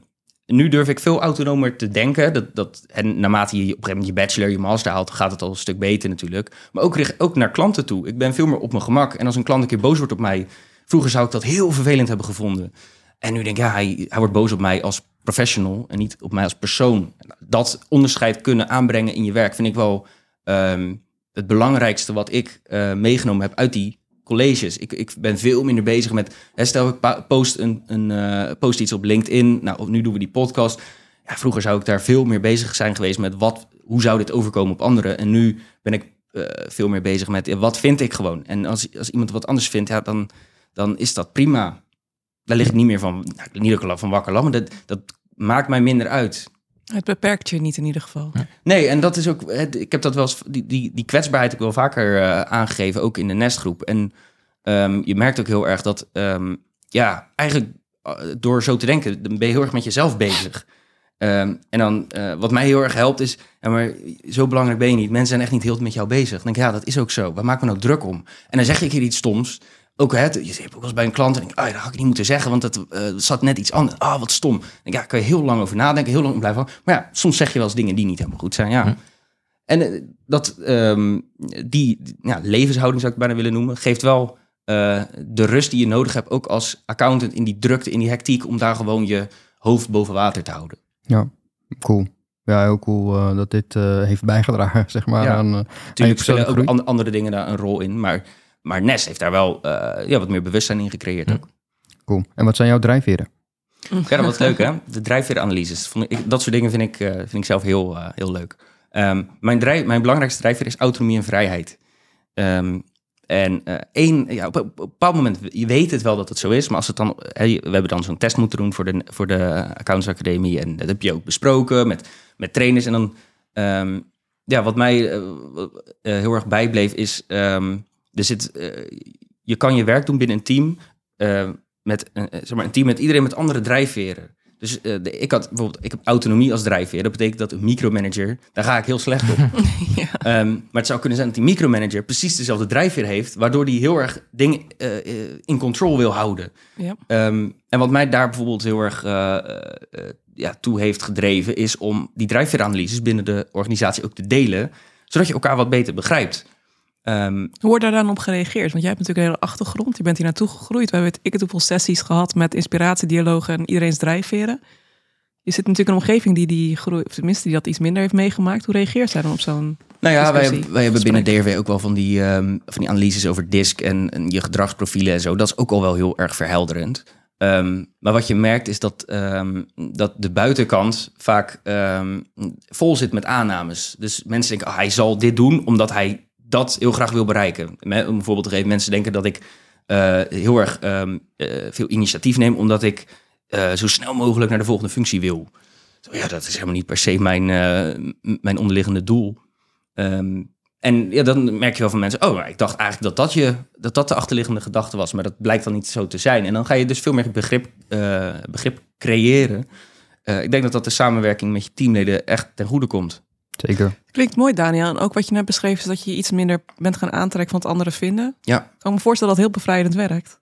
nu durf ik veel autonomer te denken. Dat, dat, en naarmate je op een gegeven moment je bachelor, je master haalt, gaat het al een stuk beter natuurlijk. Maar ook, richt- ook naar klanten toe. Ik ben veel meer op mijn gemak. En als een klant een keer boos wordt op mij, vroeger zou ik dat heel vervelend hebben gevonden. En nu denk ik, ja, hij, hij wordt boos op mij als professional en niet op mij als persoon. Dat onderscheid kunnen aanbrengen in je werk vind ik wel ehm, het belangrijkste wat ik eh, meegenomen heb uit die colleges. Ik, ik ben veel minder bezig met, hè, stel ik post, een, een, eh, post iets op LinkedIn, nou nu doen we die podcast. Ja, vroeger zou ik daar veel meer bezig zijn geweest met wat, hoe zou dit overkomen op anderen. En nu ben ik eh, veel meer bezig met ja, wat vind ik gewoon. En als, als iemand wat anders vindt, ja, dan, dan is dat prima. Daar lig ik niet meer van, nou, niet er van wakker lag, maar dat, dat maakt mij minder uit. Het beperkt je niet in ieder geval. Nee, en dat is ook. Ik heb dat wel eens. Die, die, die kwetsbaarheid ook wel vaker eh, aangegeven, ook in de nestgroep. En ehm, je merkt ook heel erg dat. ehm, ja, eigenlijk eh, door zo te denken, dan ben je heel erg met jezelf bezig. Ehm, en dan, eh, wat mij heel erg helpt is, ja, maar zo belangrijk ben je niet. Mensen zijn echt niet heel met jou bezig. Dan denk ik, ja, dat is ook zo. Waar maak ik me nou druk om? En dan zeg ik hier iets stoms. Ook het, je hebt ook wel eens bij een klant en denk ah, dat had ik niet moeten zeggen, want het eh, zat net iets anders. Ah, wat stom. Denk ja, kan je heel lang over nadenken, heel lang blijven. hangen. Maar ja, soms zeg je wel eens dingen die niet helemaal goed zijn. Ja. Hm. En eh, dat, ehm, die ja, levenshouding zou ik bijna willen noemen, geeft wel eh, de rust die je nodig hebt, ook als accountant in die drukte, in die hectiek, om daar gewoon je hoofd boven water te houden. Ja, cool. Ja, heel cool dat dit heeft bijgedragen, [laughs] zeg maar, Ja. aan, Natuurlijk spelen ook an- andere dingen daar een rol in, maar, maar Nest heeft daar wel eh, ja, wat meer bewustzijn in gecreëerd ook. cool. En wat zijn jouw drijfveren? Ja, dat was leuk hè. De drijfveeranalyses. Vond ik, dat soort dingen vind ik, eh, vind ik zelf heel, eh, heel leuk. Ehm, mijn, drijf, mijn belangrijkste drijfveer is autonomie en vrijheid. Ehm, en eh, één, ja, op, een bepaald moment, je weet het wel dat het zo is, maar als het dan, we hebben dan zo'n test moeten doen voor de, voor de Accounts Academie en dat heb je ook besproken met, met trainers. En dan, ehm, ja, wat mij heel erg bijbleef is, er zit, eh, je kan je werk doen binnen een team eh, met een, eh, zeg maar, een team met iedereen met andere drijfveren. Dus de, ik had bijvoorbeeld, ik heb autonomie als drijfveer. Dat betekent dat een micromanager, daar ga ik heel slecht op. [laughs] Ja. Ehm, maar het zou kunnen zijn dat die micromanager precies dezelfde drijfveer heeft, waardoor die heel erg dingen in control wil houden. Ja. Ehm, en wat mij daar bijvoorbeeld heel erg ja, toe heeft gedreven, is om die drijfveeranalyses binnen de organisatie ook te delen, zodat je elkaar wat beter begrijpt. Ehm, Hoe wordt daar dan op gereageerd? Want jij hebt natuurlijk een hele achtergrond. Je bent hier naartoe gegroeid. We hebben ik het hoeveel sessies gehad met inspiratiedialogen en iedereen's drijfveren. Je zit natuurlijk in een omgeving die die groei, of tenminste die dat iets minder heeft meegemaakt. Hoe reageert zij dan op zo'n... Nou ja, wij, discussie, wij hebben binnen. DRW ook wel van die, ehm, van die analyses over DISC en, en je gedragsprofielen en zo. Dat is ook al wel heel erg verhelderend. Ehm, maar wat je merkt is dat, dat de buitenkant vaak vol zit met aannames. Dus mensen denken, ah, hij zal dit doen omdat hij dat heel graag wil bereiken. Om een mensen denken dat ik eh, heel erg ehm, eh, veel initiatief neem omdat ik eh, zo snel mogelijk naar de volgende functie wil. Ja, dat is helemaal niet per se mijn, mijn onderliggende doel. Ehm, en ja, dan merk je wel van mensen, oh, ik dacht eigenlijk dat dat, je, dat dat de achterliggende gedachte was, maar dat blijkt dan niet zo te zijn. En dan ga je dus veel meer begrip, begrip creëren. Ik denk dat dat de samenwerking met je teamleden echt ten goede komt. Zeker. Klinkt mooi, Daniel. En ook wat je net beschreef is dat je iets minder bent gaan aantrekken van het anderen vinden. Ja. Ik kan me voorstellen dat het heel bevrijdend werkt.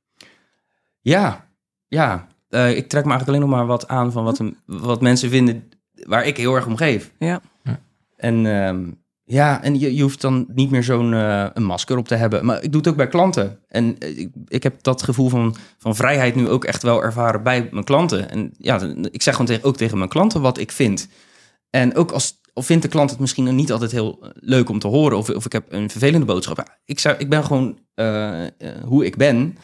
Ja, ja. Eh, ik trek me eigenlijk alleen nog maar wat aan van wat, een- wat mensen vinden waar ik heel erg om geef. Ja. En ehm, ja, en je, je hoeft dan niet meer zo'n eh, een masker op te hebben. Maar ik doe het ook bij klanten. En eh, ik, ik heb dat gevoel van, van vrijheid nu ook echt wel ervaren bij mijn klanten. En ja, ik zeg gewoon tegen, ook tegen mijn klanten wat ik vind. En ook als of vindt de klant het misschien niet altijd heel eh, leuk om te horen, of, of ik heb een vervelende boodschap. Ik, zou, ik ben gewoon eh, eh, hoe ik ben.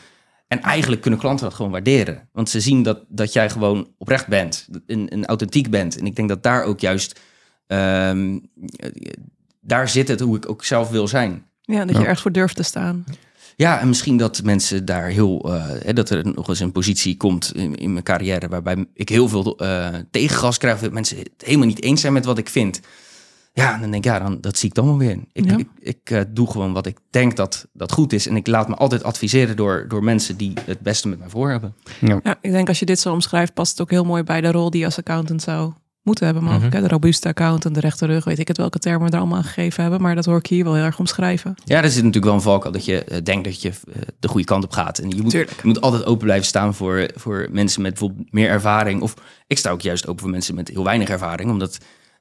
En eigenlijk kunnen klanten dat gewoon waarderen. Want ze zien dat, dat jij gewoon oprecht bent, en, en authentiek bent. En ik denk dat daar ook juist, ehm, eh, daar zit het hoe ik ook zelf wil zijn. Ja, dat je Ja. ergens voor durft te staan. Ja, en misschien dat mensen daar heel. eh, hè, dat er nog eens een positie komt in, in mijn carrière. waarbij ik heel veel eh, tegengas krijg. Dat mensen het helemaal niet eens zijn met wat ik vind. Ja, en dan denk ik, ja, dan, dat zie ik dan wel weer. Ik, Ja. ik, ik eh, doe gewoon wat ik denk dat, dat goed is. En ik laat me altijd adviseren door, door mensen die het beste met mij voor hebben. Ja, ik denk als je dit zo omschrijft, past het ook heel mooi bij de rol die je als accountant zou moeten hebben. Mogelijk, hè? De robuuste accountant, de rechte rug, weet ik het welke termen we er allemaal aan gegeven hebben. Maar dat hoor ik hier wel heel erg omschrijven. Ja, er zit natuurlijk wel een valkuil dat je eh, denkt dat je eh, de goede kant op gaat. En je moet, je moet altijd open blijven staan voor, voor mensen met bijvoorbeeld meer ervaring. Of ik sta ook juist open voor mensen met heel weinig ervaring. Omdat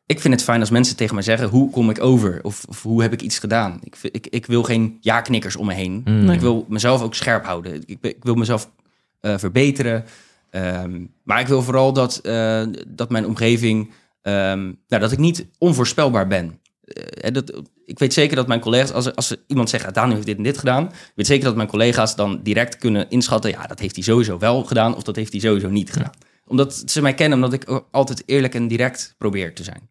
ik vind het fijn als mensen tegen mij zeggen, hoe kom ik over? Of, of hoe heb ik iets gedaan? Ik, vind- ik, ik wil geen ja-knikkers om me heen. Mm. Ik wil mezelf ook scherp houden. Ik, ik wil mezelf eh, verbeteren. Ehm, maar ik wil vooral dat, eh, dat mijn omgeving, ehm, nou, dat ik niet onvoorspelbaar ben. Eh, dat, ik weet zeker dat mijn collega's, als, als iemand zegt, ah, Daniel heeft dit en dit gedaan, ik weet zeker dat mijn collega's dan direct kunnen inschatten, ja, dat heeft hij sowieso wel gedaan of dat heeft hij sowieso niet gedaan. Omdat ze mij kennen, omdat ik altijd eerlijk en direct probeer te zijn.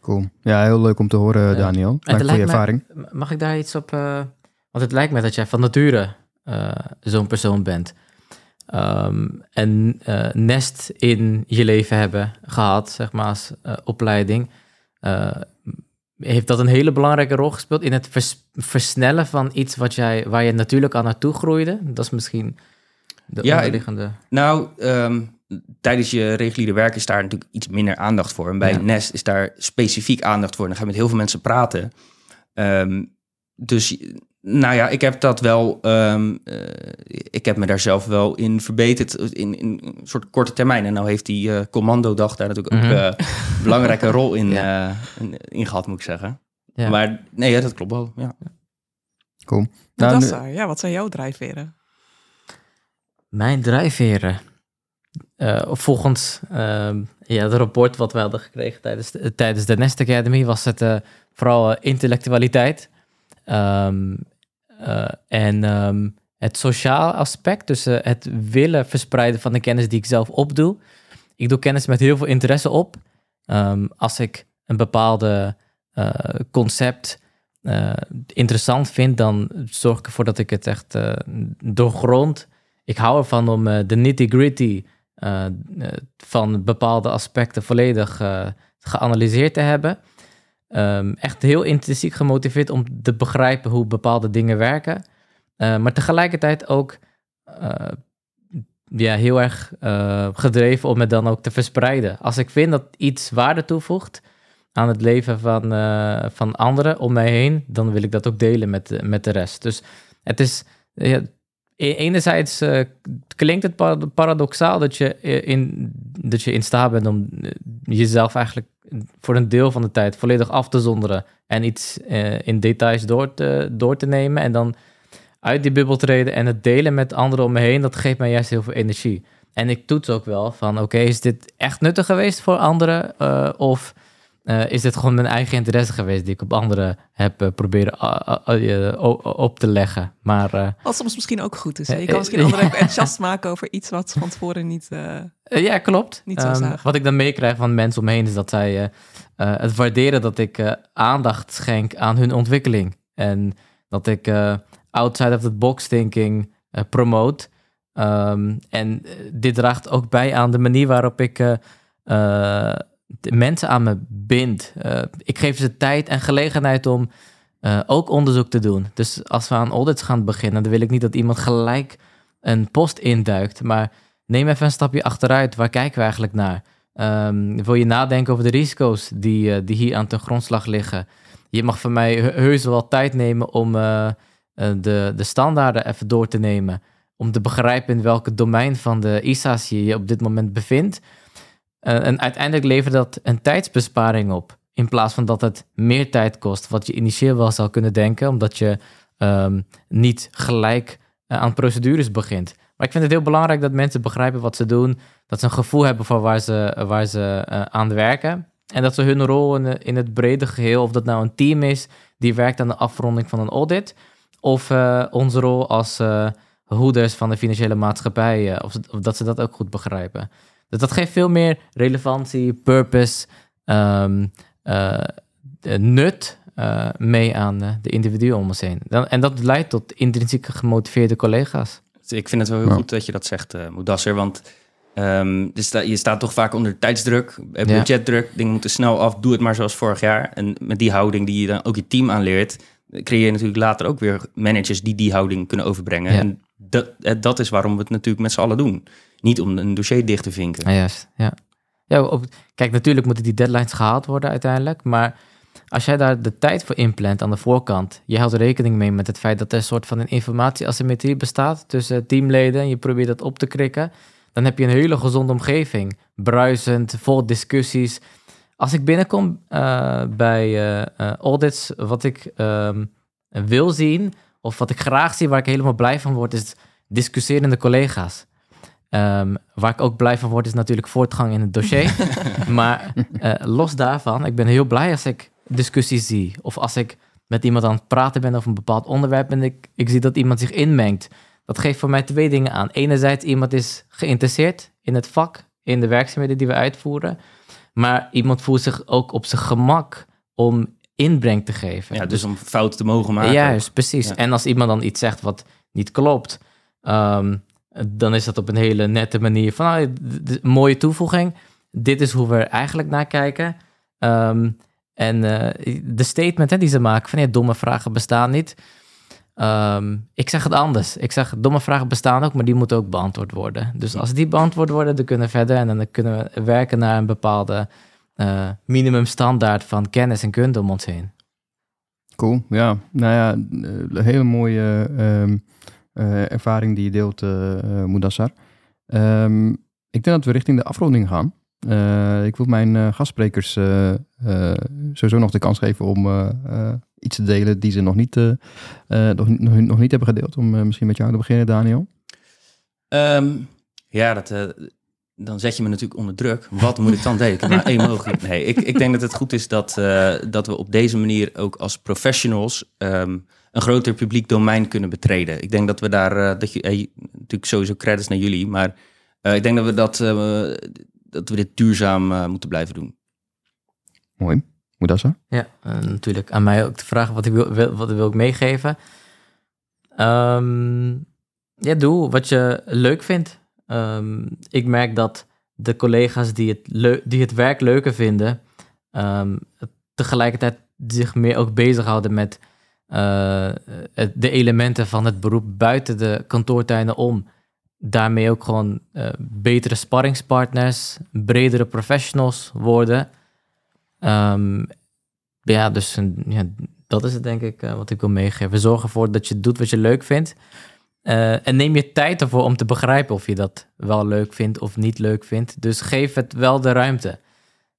Cool. Ja, heel leuk om te horen. Daniel. Dank voor je me- ervaring. Mag ik daar iets op... eh, want het lijkt me dat jij van nature eh, zo'n persoon bent. Ehm, en eh, nest in je leven hebben gehad, zeg maar, als eh, opleiding. Eh, heeft dat een hele belangrijke rol gespeeld in het vers- versnellen van iets wat jij, waar je natuurlijk aan naartoe groeide? Dat is misschien de Ja, onderliggende... Nou, ehm, tijdens je reguliere werk is daar natuurlijk iets minder aandacht voor. En bij Ja. Nest is daar specifiek aandacht voor. En dan ga je met heel veel mensen praten. Ehm, dus, nou ja, ik heb dat wel... ehm, eh, ik heb me daar zelf wel in verbeterd in, in een soort korte termijn. En nou heeft die eh commandodag daar natuurlijk ook Mhm. eh, een [laughs] belangrijke rol in, Ja. eh, in, in gehad, moet ik zeggen. Ja. Maar nee, ja, dat klopt wel. Ja. Cool. Nou, dat is. Ja, wat zijn jouw drijfveren? Mijn drijfveren. Eh, volgens ehm, ja, het rapport wat we hadden gekregen tijdens de, tijdens de Nest Academy was het eh, vooral eh, intellectualiteit. Ehm, eh, en ehm, het sociaal aspect, dus eh, het willen verspreiden van de kennis die ik zelf opdoe. Ik doe kennis met heel veel interesse op. Ehm, als ik een bepaalde eh, concept interessant vind, dan zorg ik ervoor dat ik het echt doorgrond. Ik hou ervan om de nitty-gritty van bepaalde aspecten volledig geanalyseerd te hebben. Ehm, echt heel intrinsiek gemotiveerd om te begrijpen hoe bepaalde dingen werken. Eh, maar tegelijkertijd ook eh, ja, heel erg eh, gedreven om het dan ook te verspreiden. Als ik vind dat iets waarde toevoegt aan het leven van, eh, van anderen om mij heen, dan wil ik dat ook delen met, met de rest. Dus het is. ja, e- enerzijds klinkt het para- paradoxaal dat je, in, dat je in staat bent om jezelf eigenlijk voor een deel van de tijd volledig af te zonderen en iets eh, in details door te, door te nemen en dan uit die bubbel treden en het delen met anderen om me heen, dat geeft mij juist heel veel energie. En ik toets ook wel van, oké, is dit echt nuttig geweest voor anderen? eh, of eh, is dit gewoon mijn eigen interesse geweest die ik op anderen heb proberen op te leggen? Maar Wat soms misschien ook goed is. Hè? Je kan misschien anderen [laughs] enthousiast maken over iets wat van tevoren niet... eh, ja, klopt. Niet zo zagen. wat ik dan meekrijg van mensen om me heen is dat zij eh, eh, het waarderen dat ik aandacht schenk aan hun ontwikkeling. En dat ik outside of the box thinking promote. Ehm, en dit draagt ook bij aan de manier waarop ik de mensen aan me bind. Ik geef ze tijd en gelegenheid om ook onderzoek te doen. Dus als we aan audits gaan beginnen, dan wil ik niet dat iemand gelijk een post induikt. Maar neem even een stapje achteruit. Waar kijken we eigenlijk naar? Ehm, wil je nadenken over de risico's die, eh, die hier aan ten grondslag liggen? Je mag van mij he- heus wel tijd nemen om eh, eh, de, de standaarden even door te nemen. Om te begrijpen in welke domein van de ISA's je je op dit moment bevindt. En uiteindelijk levert dat een tijdsbesparing op. In plaats van dat het meer tijd kost, wat je initieel wel zou kunnen denken, omdat je ehm, niet gelijk aan procedures begint. Maar ik vind het heel belangrijk dat mensen begrijpen wat ze doen, dat ze een gevoel hebben voor waar ze, waar ze eh, aan werken. En dat ze hun rol in, in het brede geheel, of dat nou een team is die werkt aan de afronding van een audit, of eh, onze rol als eh, hoeders van de financiële maatschappij, eh, of, of dat ze dat ook goed begrijpen. Dus dat geeft veel meer relevantie, purpose, ehm, eh, eh, nut eh, mee aan eh, de individuen om ons heen. Dan, en dat leidt tot intrinsiek gemotiveerde collega's. Ik vind het wel heel goed dat je dat zegt, eh Moedasser. Want ehm, je staat toch vaak onder tijdsdruk, eh, Ja. budgetdruk. Dingen moeten snel af. Doe het maar zoals vorig jaar. En met die houding die je dan ook je team aanleert... creëer je natuurlijk later ook weer managers die die houding kunnen overbrengen. Ja. En dat, eh, dat is waarom we het natuurlijk met z'n allen doen. Niet om een dossier dicht te vinken. Ja, juist. Ja. Ja, op, kijk, natuurlijk moeten die deadlines gehaald worden uiteindelijk. Maar als jij daar de tijd voor inplant aan de voorkant, je houdt rekening mee met het feit dat er een soort van een informatieasymmetrie bestaat tussen teamleden en je probeert dat op te krikken, dan heb je een hele gezonde omgeving. Bruisend, vol discussies. Als ik binnenkom eh, bij eh, eh, audits, wat ik ehm, wil zien, of wat ik graag zie, waar ik helemaal blij van word, is discussiërende collega's. Ehm, waar ik ook blij van word, is natuurlijk voortgang in het dossier. [laughs] maar los daarvan, ik ben heel blij als ik discussies zie. Of als ik met iemand aan het praten ben over een bepaald onderwerp en ik, ik zie dat iemand zich inmengt. Dat geeft voor mij twee dingen aan. Enerzijds, iemand is geïnteresseerd in het vak, in de werkzaamheden die we uitvoeren. Maar iemand voelt zich ook op zijn gemak om inbreng te geven. Ja, dus om fouten te mogen maken. Juist, precies. Ja. En als iemand dan iets zegt wat niet klopt, ehm, dan is dat op een hele nette manier van, d- mooie toevoeging. Dit is hoe we er eigenlijk naar kijken. Ehm, en eh, de statement hè, die ze maken van, ja, domme vragen bestaan niet. Ehm, ik zeg het anders. Ik zeg, domme vragen bestaan ook, maar die moeten ook beantwoord worden. Dus als die beantwoord worden, dan kunnen we verder en dan kunnen we werken naar een bepaalde eh minimumstandaard van kennis en kunde om ons heen. Cool, ja. Nou ja, eh, een hele mooie ehm, eh, ervaring die je deelt, eh, Moedassar. Ehm, ik denk dat we richting de afronding gaan. Eh, ik wil mijn eh, gastsprekers eh, sowieso nog de kans geven om iets te delen die ze nog niet, nog, nog, nog niet hebben gedeeld. Om misschien met jou te beginnen, Daniel. Ehm, ja, dat, dan zet je me natuurlijk onder druk. Wat moet ik dan [laughs] delen? Ik heb maar één mogelijk. Nee, ik, ik denk dat het goed is dat, dat we op deze manier ook als professionals ehm, een groter publiek domein kunnen betreden. Ik denk dat we daar, dat je, natuurlijk sowieso credits naar jullie, maar ik denk dat we dat, dat we dit duurzaam eh, moeten blijven doen. Mooi. Moedassar? Ja, eh, natuurlijk aan mij ook de vraag wat ik wil, wil- wat wil ik meegeven. Ehm, ja, doe wat je leuk vindt. Ehm, ik merk dat de collega's die het, leu- die het werk leuker vinden, ehm, tegelijkertijd zich meer ook bezighouden met eh, het- de elementen van het beroep buiten de kantoortijden om. Daarmee ook gewoon eh, betere sparringspartners, bredere professionals worden. Ehm, ja, dus ja, dat is het denk ik eh, wat ik wil meegeven. Zorg ervoor dat je doet wat je leuk vindt. Eh, en neem je tijd ervoor om te begrijpen of je dat wel leuk vindt of niet leuk vindt. Dus geef het wel de ruimte.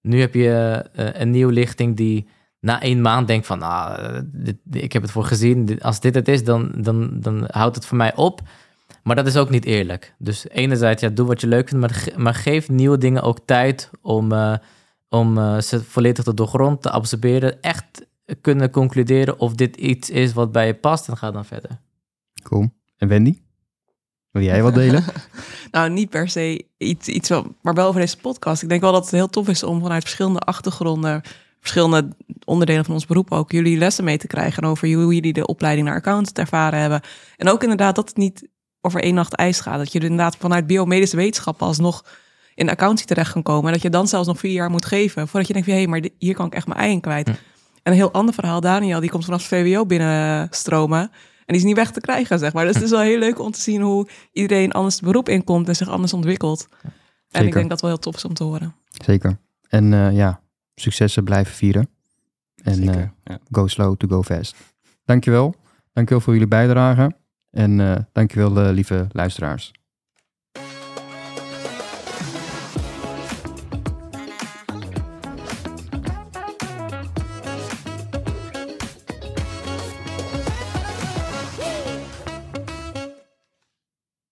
Nu heb je een nieuwe lichting die na één maand denkt van... Ah, dit, ik heb het voor gezien. Als dit het is, dan, dan, dan houdt het voor mij op. Maar dat is ook niet eerlijk. Dus enerzijds, ja, doe wat je leuk vindt... maar, ge- maar geef nieuwe dingen ook tijd om... eh, om eh, ze volledig te doorgrond, te absorberen, echt kunnen concluderen of dit iets is wat bij je past en ga dan verder. Cool. En Wendy? Wil jij wat delen? [laughs] [laughs] Nou, niet per se iets, iets wel, maar wel over deze podcast. Ik denk wel dat het heel tof is om vanuit verschillende achtergronden, verschillende onderdelen van ons beroep ook, jullie lessen mee te krijgen over hoe jullie de opleiding naar accountant ervaren hebben. En ook inderdaad dat het niet over één nacht ijs gaat. Dat je inderdaad vanuit biomedische wetenschappen alsnog in de accountie terecht kan komen. En dat je dan zelfs nog vier jaar moet geven voordat je denkt van hé, maar hier kan ik echt mijn ei in kwijt. En een heel ander verhaal, Daniel, die komt vanaf het VWO binnenstromen. En die is niet weg te krijgen, zeg maar. Dus het is wel heel leuk om te zien hoe iedereen anders het beroep inkomt en zich anders ontwikkelt. En ik denk dat het wel heel tof is om te horen. Zeker. En eh, ja, successen blijven vieren. En Zeker, eh, ja. go slow to go fast. Dankjewel. Dankjewel voor jullie bijdrage. En eh dankjewel, eh, lieve luisteraars.